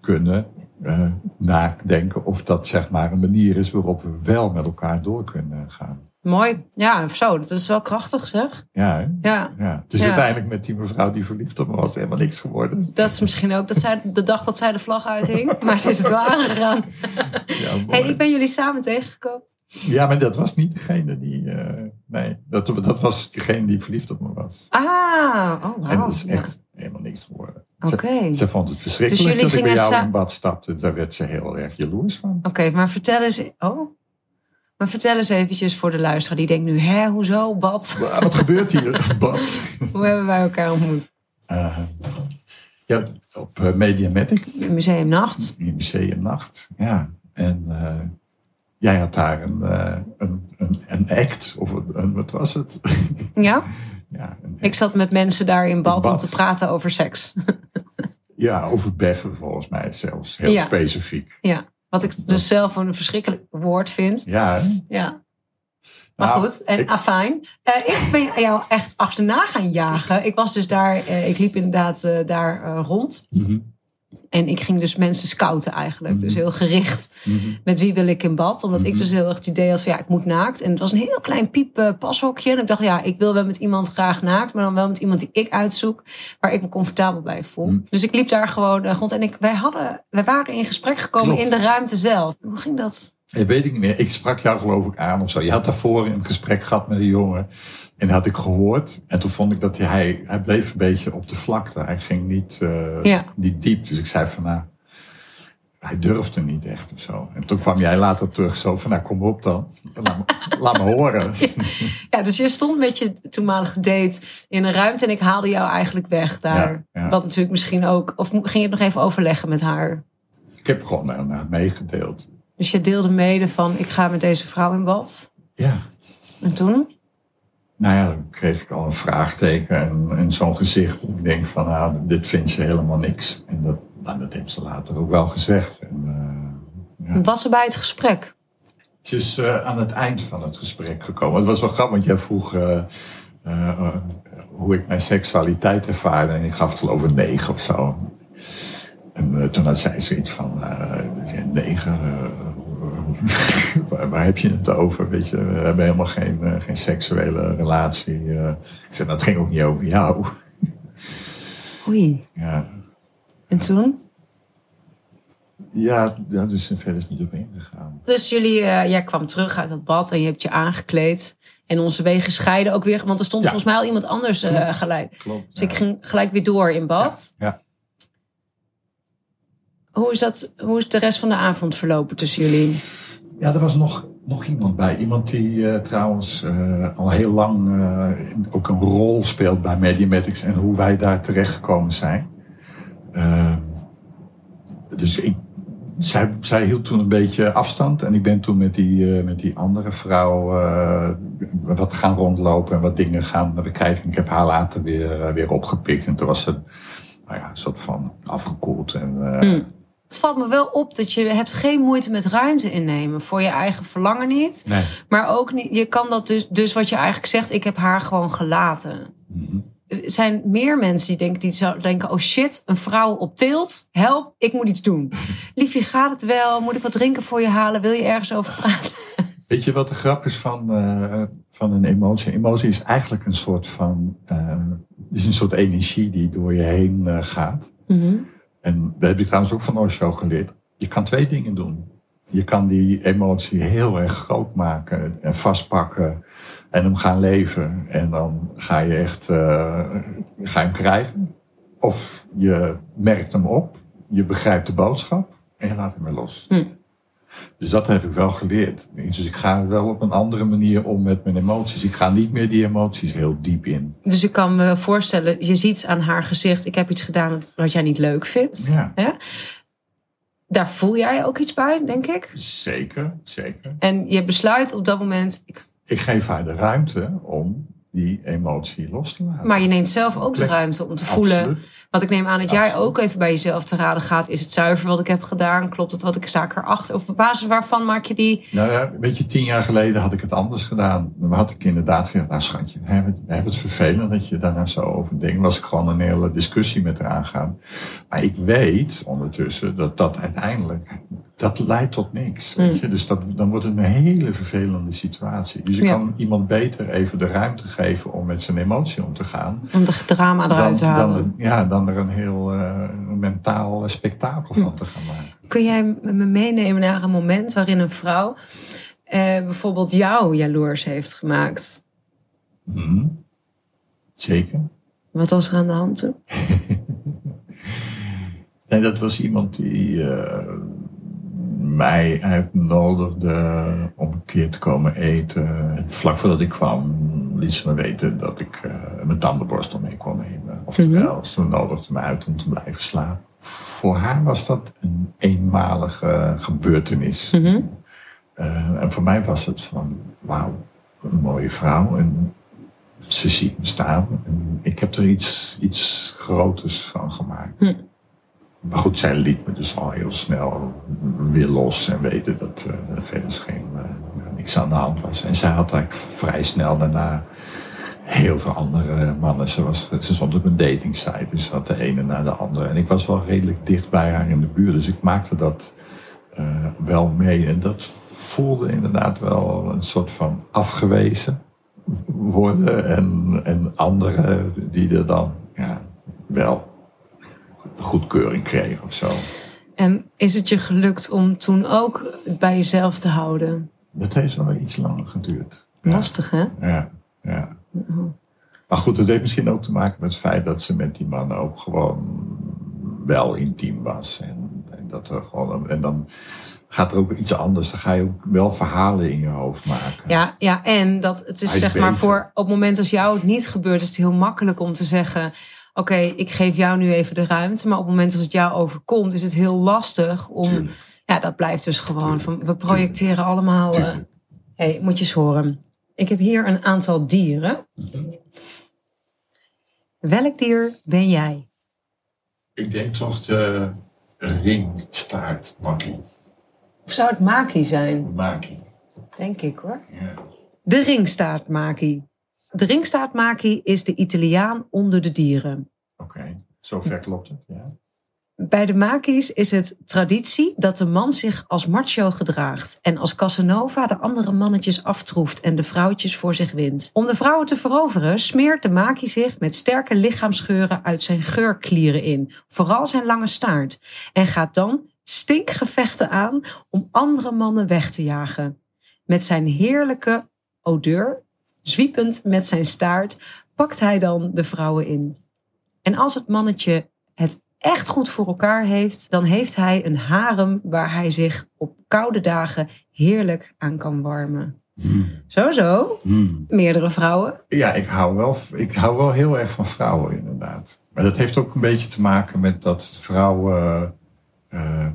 kunnen eh, nadenken of dat zeg maar een manier is waarop we wel met elkaar door kunnen gaan? Mooi. Ja, zo. Dat is wel krachtig zeg. Ja, hè? Ja. ja. Het is Ja. uiteindelijk met die mevrouw die verliefd op me was helemaal niks geworden. Dat is misschien ook dat zij, de dag dat zij de vlag uithing. Maar ze is het wel aangegaan. Ja. Hey, ik ben jullie samen tegengekomen. ja, maar dat was niet degene die... eh, nee, dat, dat was degene die verliefd op me was. Ah, oh wow. en dat is echt helemaal niks geworden. Ze, ze vond het verschrikkelijk Dus dat ik bij jou in bad stapte. Daar werd ze heel erg jaloers van. Oké, maar vertel eens... Oh. Maar vertel eens eventjes voor de luisteraar. Die denkt nu, hè, hoezo, bad? Wa- Wat gebeurt hier bad? Hoe hebben wij elkaar ontmoet? Eh, ja, op uh, Mediamatic, Museum Nacht. in Museum Nacht. Ja, en eh, jij had daar een, eh, een, een, een act, of een, een- wat was het? Ja? ja, Ik zat met mensen daar in bad, om te praten over seks. Ja, over beffen volgens mij zelfs. Heel Ja. specifiek. ja. Wat ik dus zelf een verschrikkelijk woord vind. Ja, hè? Ja. Maar Nou, goed, en ik- afijn. Eh, ik ben jou echt achterna gaan jagen. Ik was dus daar, eh, ik liep inderdaad eh, daar rond. Mhm. En ik ging dus mensen scouten eigenlijk. Mhm. Dus heel gericht Mhm. met wie wil ik in bad. Omdat ik Mhm. dus heel erg het idee had van ja, ik moet naakt. En het was een heel klein piep eh, pashokje. En ik dacht ja, ik wil wel met iemand graag naakt. Maar dan wel met iemand die ik uitzoek. Waar ik me comfortabel bij voel. Mhm. Dus ik liep daar gewoon eh, rond. En ik, wij, hadden, wij waren in gesprek gekomen Klopt. in de ruimte zelf. Hoe ging dat? Ik weet niet meer. Ik sprak jou geloof ik aan of zo. Je had daarvoor een gesprek gehad met een jongen. En dat had ik gehoord. En toen vond ik dat hij, hij bleef een beetje op de vlakte. Hij ging niet, eh, Ja. niet diep. Dus ik zei van nou, hij durfde niet echt of zo. En toen kwam jij later terug zo van nou kom op dan. Laat me, laat me horen. Ja, dus je stond met je toenmalige date in een ruimte. En ik haalde jou eigenlijk weg daar. Ja. Wat natuurlijk misschien ook... Of ging je het nog even overleggen met haar? Ik heb gewoon nou, meegedeeld. Dus je deelde mede van ik ga met deze vrouw in bad. Ja. En toen? Nou ja, dan kreeg ik al een vraagteken en, en zo'n gezicht. Ik denk van, nou, dit vindt ze helemaal niks. En dat, nou, dat heeft ze later ook wel gezegd. En, eh, ja. Was ze bij het gesprek? Ze is eh, aan het eind van het gesprek gekomen. Het was wel grappig, want jij vroeg eh, hoe ik mijn seksualiteit ervaarde. En ik gaf het geloof ik negen of zo. En toen had zij zoiets van, negen, waar, waar heb je het over? Weet je, we hebben helemaal geen, eh, geen seksuele relatie. eh. ik zei, dat ging ook niet over jou. Oei. Ja, En toen? ja, ja dus verder is niet op ingegaan. Dus jullie, eh, jij kwam terug uit dat bad en je hebt je aangekleed. En onze wegen scheiden ook weer. Want er stond Ja. volgens mij al iemand anders eh, gelijk. Klopt. Dus ik ging gelijk weer door in bad. Ja. Hoe, is dat, hoe is de rest van de avond verlopen tussen jullie? Ja, er was nog, nog iemand bij. Iemand die eh, trouwens eh, al heel lang eh, ook een rol speelt bij Mediamatics en hoe wij daar terechtgekomen zijn. Ehm, dus ik, zij, zij hield toen een beetje afstand en ik ben toen met die, met die andere vrouw wat gaan rondlopen en wat dingen gaan bekijken. Ik heb haar later weer, weer opgepikt en toen was ze nou ja, een soort van afgekoeld. En, Hmm. Het valt me wel op dat je hebt geen moeite met ruimte innemen. Voor je eigen verlangen niet. Nee. Maar ook niet, je kan dat dus, dus wat je eigenlijk zegt, ik heb haar gewoon gelaten. Mhm. Er zijn meer mensen die denken, die zouden denken: oh shit, een vrouw op tilt, help, ik moet iets doen. Liefje, gaat het wel? Moet ik wat drinken voor je halen? Wil je ergens over praten? Weet je wat de grap is van, eh, van een emotie? Emotie is eigenlijk een soort van, eh, is een soort energie die door je heen eh, gaat. En dat heb ik trouwens ook van Osho geleerd. Je kan twee dingen doen. Je kan die emotie heel erg groot maken en vastpakken en hem gaan leven. En dan ga je echt eh, ga je hem krijgen. Of je merkt hem op, je begrijpt de boodschap en je laat hem weer los. Hm. Dus dat heb ik wel geleerd. Dus ik ga wel op een andere manier om met mijn emoties. Ik ga niet meer die emoties heel diep in. Dus ik kan me voorstellen, je ziet aan haar gezicht: ik heb iets gedaan wat jij niet leuk vindt. Ja, Hè? Daar voel jij ook iets bij, denk ik. zeker, zeker. En je besluit op dat moment, ik, Ik geef haar de ruimte om die emotie los te laten. maar je neemt zelf ook de ruimte om te voelen. Absoluut. Want ik neem aan dat jij ook even bij jezelf te raden gaat. Is het zuiver wat ik heb gedaan? Klopt het wat ik ik erachter? Of op basis waarvan maak je die... Nou ja, weet je, tien jaar geleden had ik het anders gedaan. Dan had ik inderdaad gezegd, nou schatje, we hebben, we hebben het vervelend dat je daar nou zo over denkt. Was ik gewoon een hele discussie met haar aangaan. Maar ik weet ondertussen dat dat uiteindelijk, dat leidt tot niks. Weet je? Dus dat, dan wordt het een hele vervelende situatie. Dus je Ja. kan iemand beter even de ruimte geven om met zijn emotie om te gaan. Om de drama eruit te halen. dan, ja, dan er een heel eh, mentaal spektakel van te gaan maken. Kun jij me meenemen naar een moment waarin een vrouw... eh, bijvoorbeeld jou jaloers heeft gemaakt? Mhm. Zeker. Wat was er aan de hand toen? Nee, dat was iemand die eh, mij uitnodigde om een keer te komen eten. En vlak voordat ik kwam, liet ze me weten dat ik mijn tandenborstel mee kon nemen. Oftewel, ze nodigde me uit om te blijven slapen. Voor haar was dat een eenmalige gebeurtenis. Mhm. Eh, en voor mij was het van, wauw, een mooie vrouw. En ze ziet me staan. En ik heb er iets, iets groters van gemaakt. Hm. Maar goed, zij liet me dus al heel snel weer los en weten dat eh, er verder geen, eh, niks aan de hand was. En zij had eigenlijk vrij snel daarna heel veel andere mannen. Ze, was, ze stond op een datingsite, dus ze had de ene na de andere. En ik was wel redelijk dicht bij haar in de buurt, dus ik maakte dat eh, wel mee. En dat voelde inderdaad wel een soort van afgewezen worden. En, en anderen die er dan ja, wel goedkeuring kregen of zo. En is het je gelukt om toen ook bij jezelf te houden? Dat heeft wel iets langer geduurd. Ja. Lastig, hè? Ja, ja. Maar goed, het heeft misschien ook te maken met het feit dat ze met die man ook gewoon wel intiem was. En, en dat er gewoon, en dan gaat er ook iets anders. Dan ga je ook wel verhalen in je hoofd maken. Ja, ja en dat het is, zeg maar voor op het moment als jou het niet gebeurt, is het heel makkelijk om te zeggen: Oké, ik geef jou nu even de ruimte. Maar op het moment als het jou overkomt, is het heel lastig om. Tuurlijk. Ja, dat blijft dus gewoon Tuurlijk. van. We projecteren allemaal. Tuurlijk. hey, moet je eens horen. Ik heb hier een aantal dieren. Welk dier ben jij? Ik denk toch de ringstaart makkie. Of zou het maki zijn? Makkie. Denk ik hoor. Ja. De ringstaartmaki. De ringstaartmaki is de Italiaan onder de dieren. Oké, zover klopt het. Ja. Bij de maki's is het traditie dat de man zich als macho gedraagt en als Casanova de andere mannetjes aftroeft en de vrouwtjes voor zich wint. Om de vrouwen te veroveren smeert de maki zich met sterke lichaamsgeuren uit zijn geurklieren in, vooral zijn lange staart, en gaat dan stinkgevechten aan om andere mannen weg te jagen. Met zijn heerlijke odeur, zwiepend met zijn staart, pakt hij dan de vrouwen in. En als het mannetje het echt goed voor elkaar heeft, dan heeft hij een harem waar hij zich op koude dagen heerlijk aan kan warmen. Zo zo, meerdere vrouwen. Ja, ik hou, wel, ik hou wel heel erg van vrouwen, inderdaad. Maar dat heeft ook een beetje te maken met dat vrouwen. eh,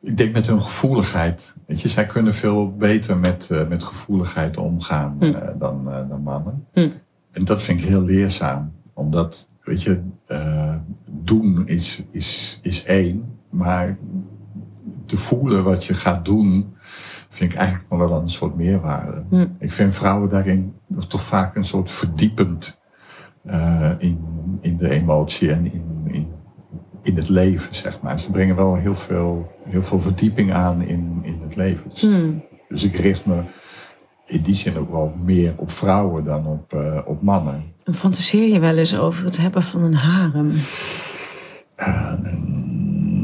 ik denk met hun gevoeligheid. Weet je, zij kunnen veel beter met, eh, met gevoeligheid omgaan eh, dan, dan mannen. Hm. En dat vind ik heel leerzaam. Omdat, weet je, eh, doen is, is, is één. Maar te voelen wat je gaat doen, vind ik eigenlijk nog wel een soort meerwaarde. Hm. Ik vind vrouwen daarin toch vaak een soort verdiepend eh, in, in de emotie en in, in, in het leven, zeg maar. Ze brengen wel heel veel, heel veel verdieping aan in, in het leven. Dus, Hmm. dus ik richt me in die zin ook wel meer op vrouwen dan op, eh, op mannen. En fantaseer je wel eens over het hebben van een harem?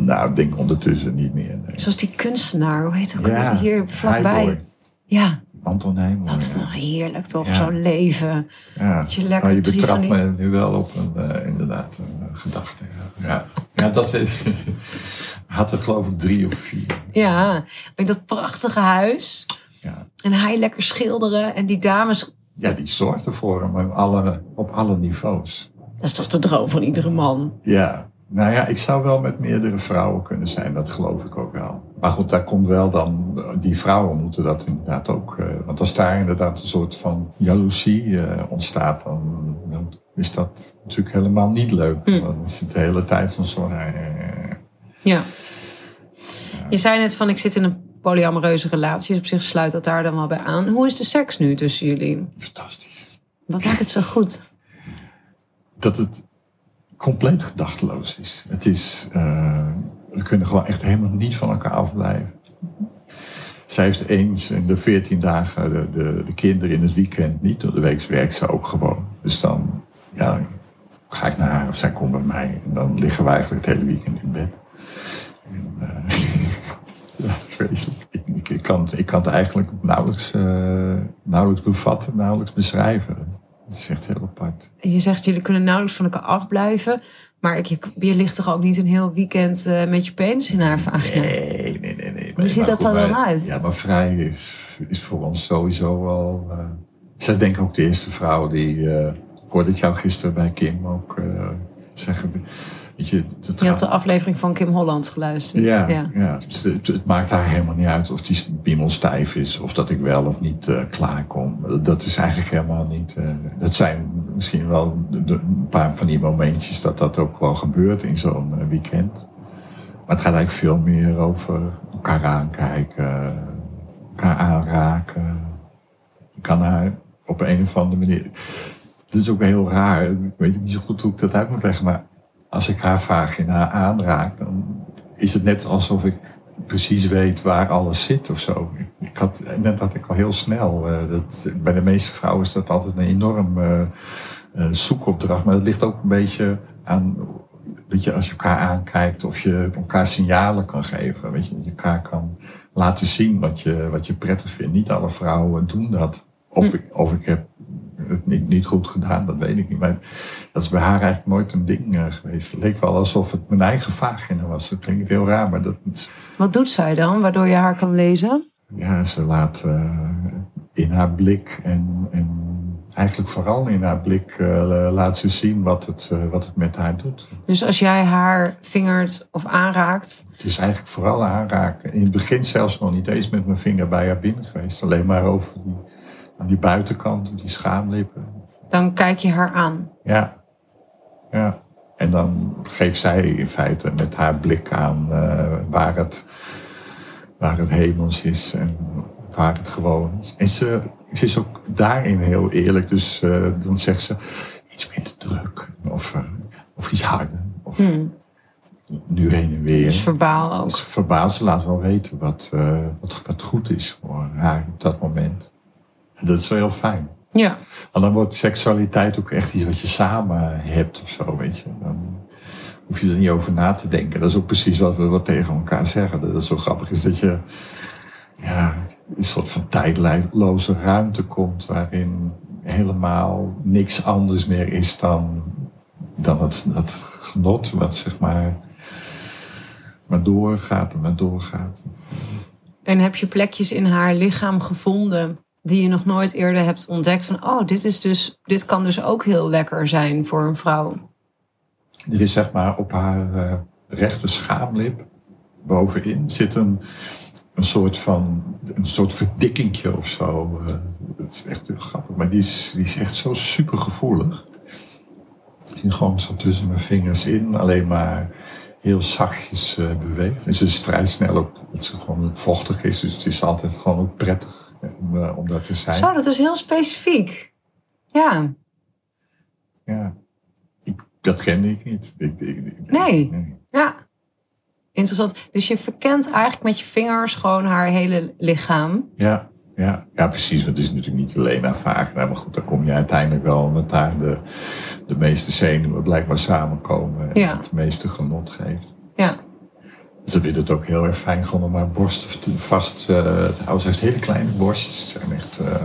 Nou, ik denk ondertussen niet meer. nee. Zoals die kunstenaar, hoe heet ook Ja, hier vlakbij? Highboy. Ja, Anton Heijboy, dat is nog heerlijk toch, Ja. zo'n leven. Ja, Dat je lekker maar je betrapt die- me nu wel op een, eh, inderdaad, een eh, gedachte. Ja, ja. dat had er geloof ik drie of vier. Ja, dat prachtige huis. Ja. En hij lekker schilderen. En die dames, ja, die zorgde voor hem op alle, op alle niveaus. dat is toch de droom van iedere man. Ja, nou ja, ik zou wel met meerdere vrouwen kunnen zijn, dat geloof ik ook wel. Maar goed, daar komt wel dan, die vrouwen moeten dat inderdaad ook. eh, want als daar inderdaad een soort van jaloezie eh, ontstaat, dan, dan is dat natuurlijk helemaal niet leuk. Hm. Dan is het de hele tijd zo'n soort. eh, Ja. Je zei net van, ik zit in een polyamoreuze relatie. Dus op zich sluit dat daar dan wel bij aan. Hoe is de seks nu tussen jullie? fantastisch. Wat maakt het zo goed? dat het compleet gedachteloos is. Het is, eh, we kunnen gewoon echt helemaal niet van elkaar afblijven. Zij heeft eens in de 14 dagen de, de, de kinderen in het weekend niet. Door de week werkt ze ook gewoon. Dus dan ja, ga ik naar haar of zij komt bij mij. En dan liggen we eigenlijk het hele weekend in bed. En, eh, ja, vreselijk. Ik, ik, kan, het- ik kan het eigenlijk nauwelijks, eh, nauwelijks bevatten, nauwelijks beschrijven. Het is echt heel apart. Je zegt, jullie kunnen nauwelijks van elkaar afblijven. Maar ik, je, je ligt toch ook niet een heel weekend eh, met je penis in haar vagina? Nee, nee, nee. nee. Hoe ziet dat goed, dan wij- uit? Ja, maar vrij is, is voor ons sowieso wel... eh zij is denk ik ook de eerste vrouw die... ik hoorde het jou gisteren bij Kim ook zeggen. Weet je, het Je had de aflevering van Kim Holland geluisterd. ja, ja. Het, het- het maakt haar helemaal niet uit of die piemel stijf is. Of dat ik wel of niet eh klaarkom. Dat is eigenlijk helemaal niet... eh, dat zijn misschien wel de- de- een paar van die momentjes dat dat ook wel gebeurt in zo'n eh, weekend. Maar het gaat eigenlijk veel meer over elkaar aankijken. Elkaar aanraken. Ik kan haar op een of andere manier... Het is ook heel raar. Ik weet niet zo goed hoe ik dat uit moet leggen. Maar als ik haar vagina aanraak, dan is het net alsof ik precies weet waar alles zit of zo. Ik had, net had ik al heel snel. eh, dat, bij de meeste vrouwen is dat altijd een enorm eh, eh, zoekopdracht. Maar dat ligt ook een beetje aan. Weet je, als je elkaar aankijkt of je elkaar signalen kan geven. Weet je, dat je elkaar kan laten zien wat je, wat je prettig vindt. Niet alle vrouwen doen dat. Of, ik, of ik heb het niet, niet goed gedaan, dat weet ik niet. Maar dat is bij haar eigenlijk nooit een ding eh, geweest. Het leek wel alsof het mijn eigen vagina was. Dat klinkt heel raar, maar dat, Wat doet zij dan, waardoor je haar kan lezen? ja, ze laat eh, in haar blik en, en eigenlijk vooral in haar blik eh, laat ze zien wat het, wat het met haar doet. Dus als jij haar vingert of aanraakt, Het is eigenlijk vooral aanraken. In het begin zelfs nog niet eens met mijn vinger bij haar binnen geweest. Alleen maar over die, die buitenkant, die schaamlippen. dan kijk je haar aan. Ja. ja. En dan geeft zij in feite met haar blik aan eh, waar, het, waar het hemels is en waar het gewoon is. En ze, ze is ook daarin heel eerlijk. Dus eh, dan zegt ze iets minder druk. Of, eh, of iets harder. Of nu heen en weer. Dus verbaal ook. Dus verbaasd, ze laat wel weten wat, wat, wat goed is voor haar op dat moment. Dat is wel heel fijn. Ja. Want dan wordt seksualiteit ook echt iets wat je samen hebt of zo, weet je. Dan hoef je er niet over na te denken. Dat is ook precies wat we wat tegen elkaar zeggen. Dat het zo grappig is dat je ja, een soort van tijdloze ruimte komt waarin helemaal niks anders meer is dan, dan het, dat genot wat zeg maar maar doorgaat en maar doorgaat. En heb je plekjes in haar lichaam gevonden die je nog nooit eerder hebt ontdekt van, oh, dit is dus, dit kan dus ook heel lekker zijn voor een vrouw. Er is zeg maar op haar eh, rechter schaamlip bovenin zit een, een soort van een soort verdikkingje of zo. Eh, dat is echt heel grappig, maar die is, die is echt zo super gevoelig. Die zit gewoon zo tussen mijn vingers in, alleen maar heel zachtjes eh, beweegt. En ze is vrij snel ook, dat ze gewoon vochtig is, dus het is altijd gewoon ook prettig om, eh, om dat te zijn. Zo, dat is heel specifiek. Ja, Ja. Ik, dat kende ik niet. Ik, ik- Nee. ja. Interessant. Dus je verkent eigenlijk met je vingers gewoon haar hele lichaam. Ja, ja, ja, precies. Want het is natuurlijk niet alleen haar vagina. Maar goed, dan kom je uiteindelijk wel met daar de, de meeste zenuwen blijkbaar samenkomen. En Ja. het meeste genot geeft. Ja. Ze vindt het ook heel erg fijn gewoon om haar borst vast eh, te houden. Ze heeft hele kleine borstjes. Ze zijn echt eh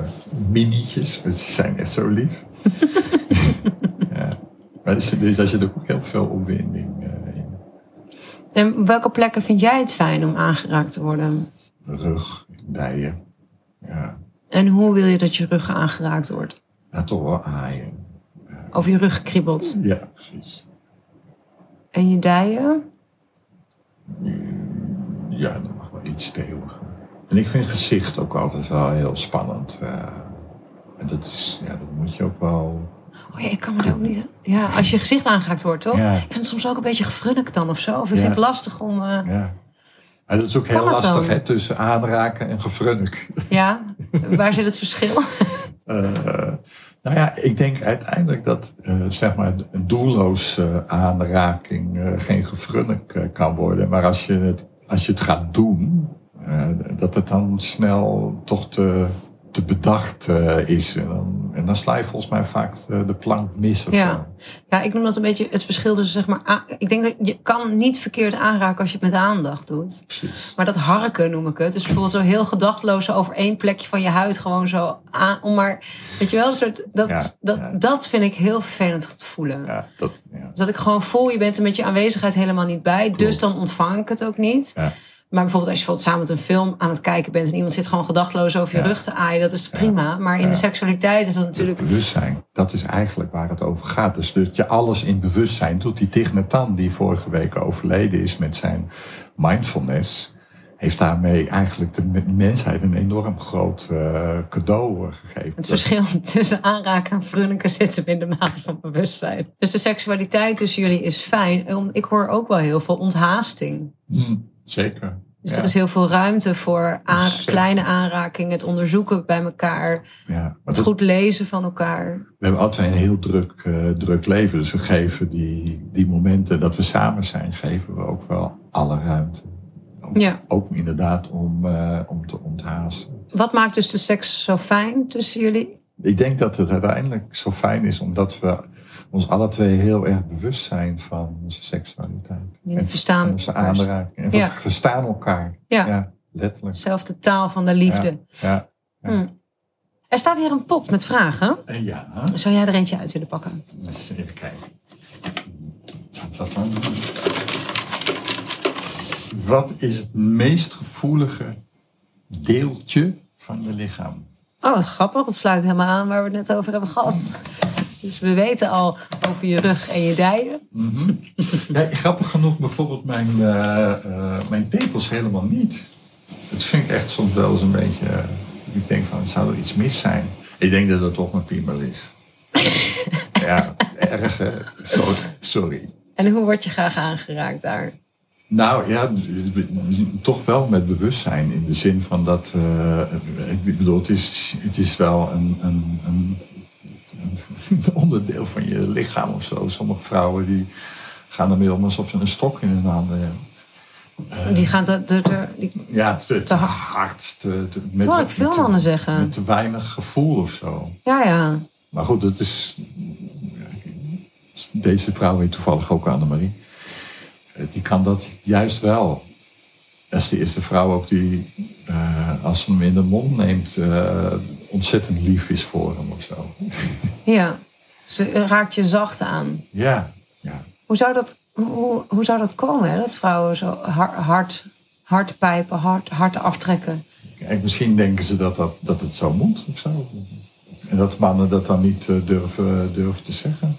minietjes. Ze zijn echt zo lief. ja. Maar dus daar zit ook heel veel opwinding eh, in. En op welke plekken vind jij het fijn om aangeraakt te worden? Rug, dijen. Ja. En hoe wil je dat je rug aangeraakt wordt? ja, toch wel aaien. Over je rug gekriebeld. Ja, precies. En je dijen? Ja, dat mag wel iets steviger. En ik vind gezicht ook altijd wel heel spannend. eh. en dat, is, ja, dat moet je ook wel... Oh ja, ik kan me daar ook niet... Ja, als je gezicht aangeraakt wordt, toch? Ja. Ik vind het soms ook een beetje gefrunnikt dan of zo. Of ik Ja. vind het lastig om... eh, Ja. Dat is ook Kan heel lastig, hè, tussen aanraken en gefrunnik. ja, waar zit het verschil? Eh, nou ja, ik denk uiteindelijk dat eh, zeg maar een doelloze aanraking eh, geen gefrunnik eh, kan worden. Maar als je het, als je het gaat doen, eh, dat het dan snel toch te, te bedacht eh, is. Dan sla je volgens mij vaak de, de plank mis. Of Ja. Ja, ik noem dat een beetje het verschil tussen, zeg maar... Ik denk dat je kan niet verkeerd aanraken als je het met aandacht doet. Precies. Maar dat harken noem ik het. Dus bijvoorbeeld zo heel gedachtloos over één plekje van je huid gewoon zo aan. Om maar, weet je wel, een soort, dat, Ja, dat, ja. dat vind ik heel vervelend te voelen. Ja, dat, ja. Dat ik gewoon voel, je bent er met je aanwezigheid helemaal niet bij. Dus dan ontvang ik het ook niet. Ja. Maar bijvoorbeeld als je bijvoorbeeld samen met een film aan het kijken bent... en iemand zit gewoon gedachtloos over je Ja. rug te aaien, dat is prima. Maar in Ja. de seksualiteit is dat natuurlijk... Het bewustzijn, dat is eigenlijk waar het over gaat. Dus dat je alles in bewustzijn doet. Die Hanh, die vorige week overleden is met zijn mindfulness... heeft daarmee eigenlijk de me- mensheid een enorm groot eh, cadeau eh, gegeven. Het verschil tussen aanraken en frunniken zit hem in de mate van bewustzijn. Dus de seksualiteit tussen jullie is fijn. Ik hoor ook wel heel veel onthaasting. Mm, zeker. Dus Ja. er is heel veel ruimte voor aan- kleine aanrakingen, het onderzoeken bij elkaar, Ja, het dat- goed lezen van elkaar. we hebben altijd een heel druk, eh, druk leven. Dus we geven die, die momenten dat we samen zijn, geven we ook wel alle ruimte. Ook, Ja. ook inderdaad om, eh, om te onthaasten. Wat maakt dus de seks zo fijn tussen jullie? Ik denk dat het uiteindelijk zo fijn is omdat we ons alle twee heel erg bewust zijn van onze seksualiteit. Jullie En verstaan onze aanraking. En Ja. we verstaan elkaar. Ja. letterlijk. Zelfde taal van de liefde. Ja. Ja. Hm. Er staat hier een pot met vragen. En ja, Zou jij er eentje uit willen pakken? eens even kijken. Wat is het meest gevoelige deeltje van je lichaam? Oh, grappig. Dat sluit helemaal aan waar we het net over hebben gehad. Dus we weten al over je rug en je dijen. Ja, grappig genoeg bijvoorbeeld mijn, eh, eh, mijn tepels helemaal niet. Dat vind ik echt soms wel eens een beetje... eh, ik denk van, het zou er iets mis zijn. Ik denk dat het toch mijn piemel is. ja, erg? Sorry. sorry. En hoe word je graag aangeraakt daar? Nou ja, toch wel met bewustzijn. In de zin van dat... ik bedoel, het is, het is wel een, een, een onderdeel van je lichaam of zo. Sommige vrouwen die gaan ermee om alsof ze een stok in hun handen hebben. Die gaan te, te, te- die- Ja, te, te hard. Te, te, met, ik veel mannen zeggen. Met te weinig gevoel of zo. Ja, ja. Maar goed, het is... Deze vrouw heet toevallig ook Annemarie. Eh, Die kan dat juist wel. Dat is de eerste vrouw ook die, eh, als ze hem in de mond neemt, eh, ontzettend lief is voor hem of zo. Ja. Ze raakt je zacht aan. Ja, ja. Hoe zou dat, hoe, hoe zou dat komen? Hè? Dat vrouwen zo hard, hard, pijpen, hard, hard aftrekken. Kijk, misschien denken ze dat, dat, dat het zo moet of zo. En dat mannen dat dan niet eh, durven, durven te zeggen.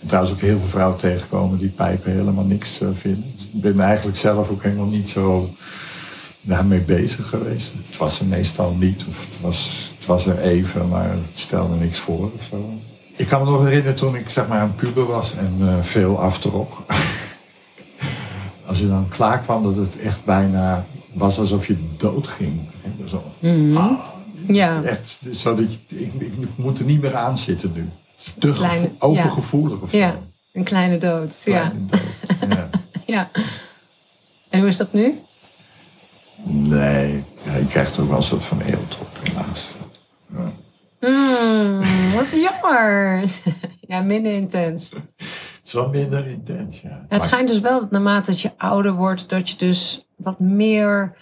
En trouwens ook heel veel vrouwen tegenkomen die pijpen helemaal niks eh, vinden. Ik ben eigenlijk zelf ook helemaal niet zo daarmee bezig geweest. Het was er meestal niet, of het was, het was er even, maar het stelde niks voor of zo. Ik kan me nog herinneren toen ik zeg maar een puber was en eh, veel aftrok. Als je dan klaar kwam, dat het echt bijna was alsof je dood ging. Hè, Zo. Ah, Ja. echt, zo dat je, ik, ik moet er niet meer aan zitten nu. Te Kleine- overgevoelig of zo. Ja. Een kleine dood. Ja. Dood. Ja. ja. En hoe is dat nu? Nee, ja, je krijgt ook wel een soort van eelt op, helaas. Ja. Hmm, wat jammer. ja, minder intens. Het is wel minder intens, ja. Ja, het Maar- schijnt dus wel dat naarmate dat je ouder wordt, dat je dus wat meer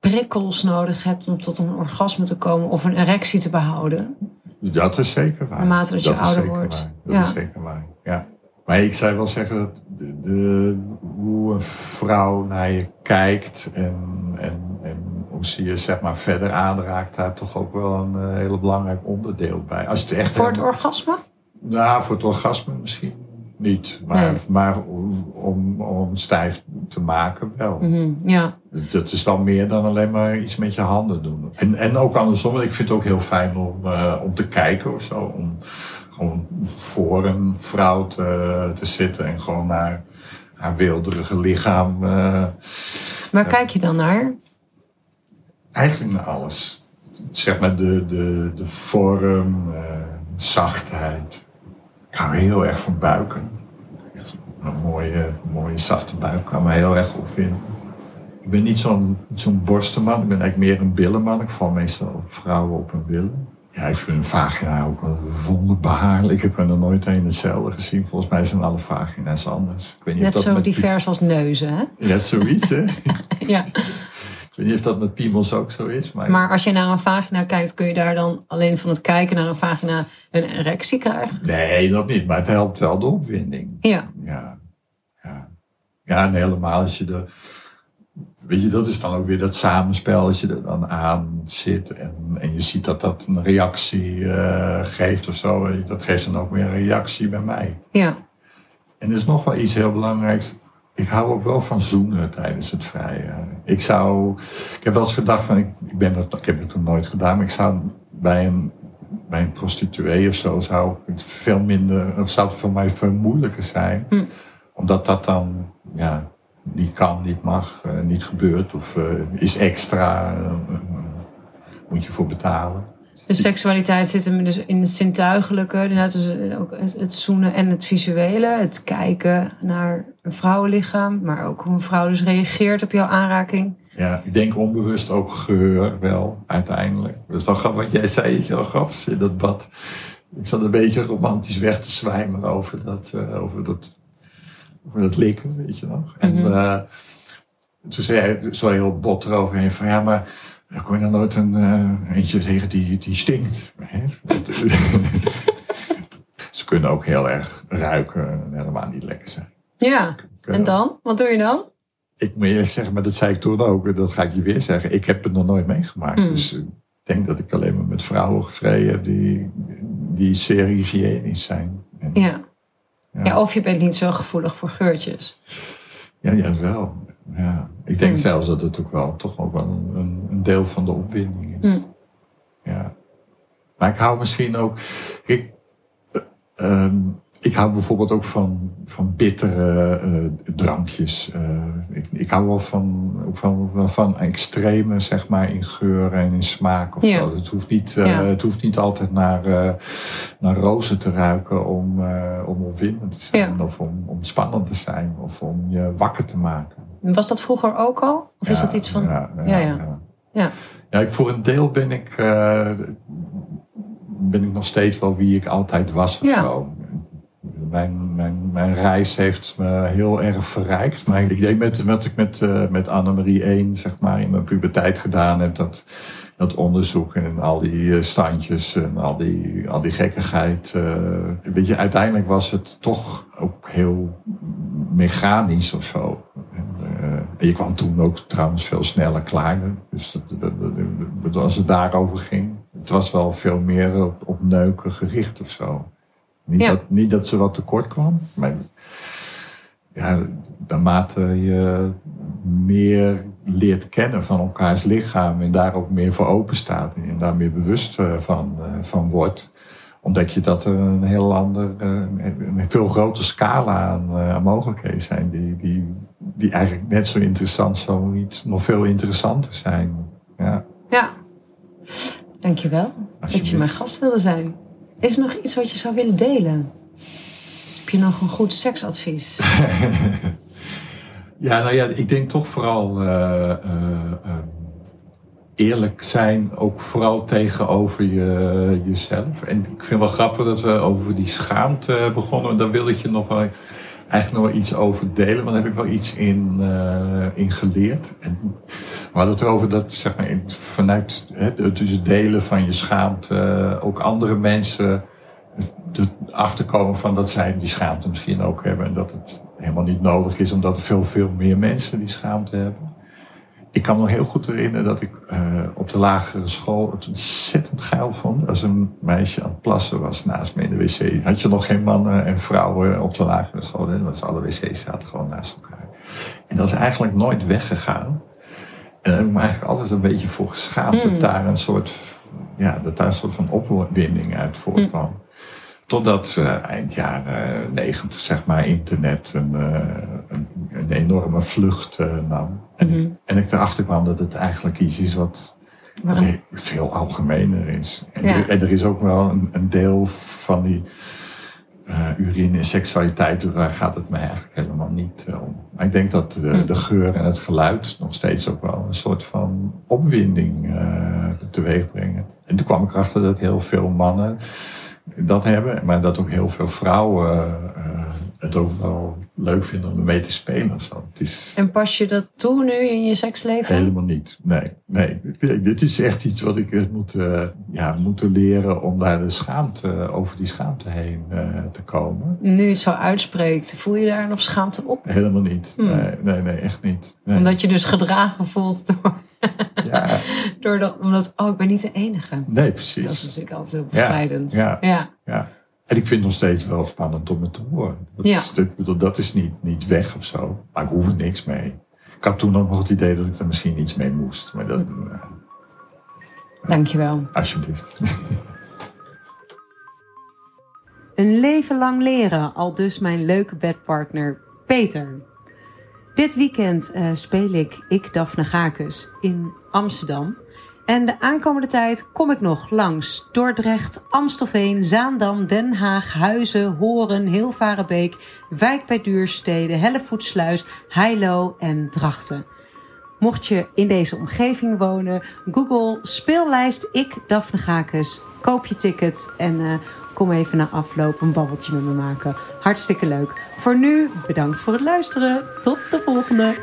prikkels nodig hebt om tot een orgasme te komen of een erectie te behouden. Dat is zeker waar. Naarmate dat je is ouder wordt. waar. Dat Ja. is zeker waar. Maar ik zou wel zeggen dat de, de- hoe een vrouw naar je kijkt en, en, en hoe ze je zeg maar verder aanraakt, daar toch ook wel een eh, hele belangrijk onderdeel bij. Als het echt Voor het orgasme? Nou, voor het orgasme misschien niet. Maar, Nee. maar om, om stijf te maken wel. Mhm, ja. Dat is wel meer dan alleen maar iets met je handen doen. En, en ook andersom, ik vind het ook heel fijn om, eh, om te kijken of zo. Om gewoon voor een vrouw te, te zitten en gewoon naar haar wilderige lichaam. eh, Waar kijk je dan naar? eigenlijk naar alles. Zeg maar de, de, de vorm, eh, zachtheid. Ik hou heel erg van buiken. Echt Een mooie, mooie zachte buik kan me heel erg goed vinden. Ik ben niet zo'n zo'n borstenman, ik ben eigenlijk meer een billenman. Ik val meestal op vrouwen op hun billen. Ja, ik vind een vagina ook wel wonderbaarlijk. Ik heb er nog nooit een hetzelfde gezien. Volgens mij zijn alle vagina's anders. Ik weet niet Net of dat zo met divers als neuzen, hè? Net zoiets, hè? Ja. Ik weet niet of dat met piemels ook zo is. Maar, Maar als je naar een vagina kijkt, kun je daar dan alleen van het kijken naar een vagina een erectie krijgen? Nee, dat niet. Maar het helpt wel de opwinding. Ja. Ja. Ja, ja en helemaal als je er... Weet je, dat is dan ook weer dat samenspel. Als je er dan aan zit en, en je ziet dat dat een reactie eh, geeft of zo. Dat geeft dan ook weer een reactie bij mij. Ja. En er is nog wel iets heel belangrijks. Ik hou ook wel van zoenen tijdens het vrijen. Ik zou... Ik heb wel eens gedacht van... Ik, ik, ben het, ik heb het nog nooit gedaan, maar ik zou bij een, bij een prostituee of zo... zou het veel minder... Of zou het voor mij veel moeilijker zijn. Hm. Omdat dat dan... Ja, niet kan, niet mag, eh, niet gebeurt of eh, is extra, eh, moet je voor betalen. De seksualiteit zit hem dus in het zintuigelijke, dus ook het, zoenen en het visuele. Het kijken naar een vrouwenlichaam, maar ook hoe een vrouw dus reageert op jouw aanraking. Ja, ik denk onbewust ook geheur wel, uiteindelijk. Dat is wel grappig, wat jij zei is heel grappig in dat bad. Ik zat een beetje romantisch weg te zwijmen over dat, over dat, over dat likken, weet je nog. En Mhm. eh, toen zei hij zo heel bot eroverheen van, ja, maar dan kon je dan nooit een eh, eentje tegen die, die stinkt. Hè? Ze kunnen ook heel erg ruiken en helemaal niet lekker zijn. Ja, en dan? Wat doe je dan? Ik moet eerlijk zeggen, maar dat zei ik toen ook. en Dat ga ik je weer zeggen. Ik heb het nog nooit meegemaakt. Hmm. Dus ik denk dat ik alleen maar met vrouwen gevreden heb die, die zeer hygiënisch zijn. En, Ja. Ja. ja, of je bent niet zo gevoelig voor geurtjes. ja, ja, wel. Ja. Ik denk Hmm. zelfs dat het ook wel toch ook wel een, een, deel van de opwinding is. Hmm. Ja. Maar ik hou misschien ook. Ik, ehm, ik hou bijvoorbeeld ook van, van bittere eh, drankjes. Eh, ik, ik hou wel van, ook van, van, extreme, zeg maar, in geur en in smaak. Of Ja. zo. Het, hoeft niet, eh, Ja. het hoeft niet altijd naar, naar rozen te ruiken om, om opwindend te zijn. Ja. Of om, om spannend te zijn. Of om je wakker te maken. Was dat vroeger ook al? Of is dat iets van... Ja, ja, Ja, ja. ik, voor een deel ben ik, ben ik nog steeds wel wie ik altijd was of zo. Mijn, mijn, reis heeft me heel erg verrijkt. Maar ik denk met wat ik met, eh met Annemarie 1 zeg maar, in mijn puberteit gedaan heb, dat, dat onderzoek en al die eh, standjes en al die, al die gekkigheid. eh, weet je, uiteindelijk was het toch ook heel mechanisch of zo. En, je kwam toen ook trouwens veel sneller klaar. Dus dat- dat- als het daarover ging. Het was wel veel meer op, op neuken gericht of zo. Niet, Ja. dat, niet dat ze wat tekort kwam. Maar ja, naarmate je meer leert kennen van elkaars lichaam. En daar ook meer voor open staat. En daar meer bewust eh, van, eh, van wordt omdat je dat er een heel ander, eh, een veel grotere scala aan, aan mogelijkheden zijn. Die, die, die eigenlijk net zo interessant, zo niet nog veel interessanter zijn. Ja, Ja. Dankjewel dat je mijn gast wilde zijn. Is er nog iets wat je zou willen delen? Heb je nog een goed seksadvies? ja nou ja, ik denk toch vooral eh, eh, eh, eerlijk zijn, ook vooral tegenover je, jezelf. En ik vind wel grappig dat we over die schaamte begonnen. Daar wil ik je nog wel eigenlijk nog iets over delen, want daar heb ik wel iets in, eh, in geleerd. En we hadden erover dat zeg maar, vanuit dus het delen van je schaamte eh, ook andere mensen erachter komen van dat zij die schaamte misschien ook hebben. En dat het helemaal niet nodig is, omdat veel, veel meer mensen die schaamte hebben. Ik kan me nog heel goed herinneren dat ik eh, op de lagere school het ontzettend geil vond. Als een meisje aan het plassen was naast me in de wc. Had je nog geen mannen en vrouwen op de lagere school. Hè? Want alle wc's zaten gewoon naast elkaar. En dat is eigenlijk nooit weggegaan. En daar heb ik me eigenlijk altijd een beetje voor geschaamd. Dat daar een soort, ja, dat daar een soort van opwinding uit voortkwam. Totdat eh, eind jaren negentig, zeg maar, internet eh, enorme vlucht eh, nam. En, ik, en ik erachter kwam dat het eigenlijk iets is wat, Waarom? veel algemener is. En, Ja. er, en er is ook wel een, een deel van die eh, urine en seksualiteit, daar gaat het mij eigenlijk helemaal niet eh, om. Maar ik denk dat de, Hm. de geur en het geluid nog steeds ook wel een soort van opwinding teweeg brengen. En toen kwam ik erachter dat heel veel mannen dat hebben, maar dat ook heel veel vrouwen eh, het ook wel leuk vinden om ermee te spelen zo. Het is En pas je dat toe nu in je seksleven? helemaal niet. Nee, nee. Dit- is echt iets wat ik heb moeten, ja, moeten leren om daar de schaamte, over die schaamte heen eh, te komen. Nu je het zo uitspreekt, voel je daar nog schaamte op? Helemaal niet. Hmm. Nee, nee, nee, echt niet. Nee. Omdat je dus gedragen voelt door, Ja, door dat, omdat, oh, ik ben niet de enige. nee, Dat is precies. natuurlijk altijd heel bevrijdend. ja. ja. Ja. En ik vind het nog steeds wel spannend om het te horen. Dat, Ja. is, ik bedoel, dat is niet, niet weg of zo. Maar ik hoef er niks mee. Ik had toen ook nog het idee dat ik er misschien iets mee moest. Maar dat, eh, Dankjewel. alsjeblieft. Een leven lang leren, al dus mijn leuke bedpartner Peter. Dit weekend eh, speel ik Ik Daphne Gakus in Amsterdam. En de aankomende tijd kom ik nog langs Dordrecht, Amstelveen, Zaandam, Den Haag, Huizen, Horen, Hilvarenbeek, Wijk bij Duurstede, Hellevoetsluis, Heilo en Drachten. Mocht je in deze omgeving wonen, Google speellijst Ik Daphne Gakus, koop je ticket en eh, kom even na afloop een babbeltje met me maken. Hartstikke leuk. Voor nu, bedankt voor het luisteren. Tot de volgende.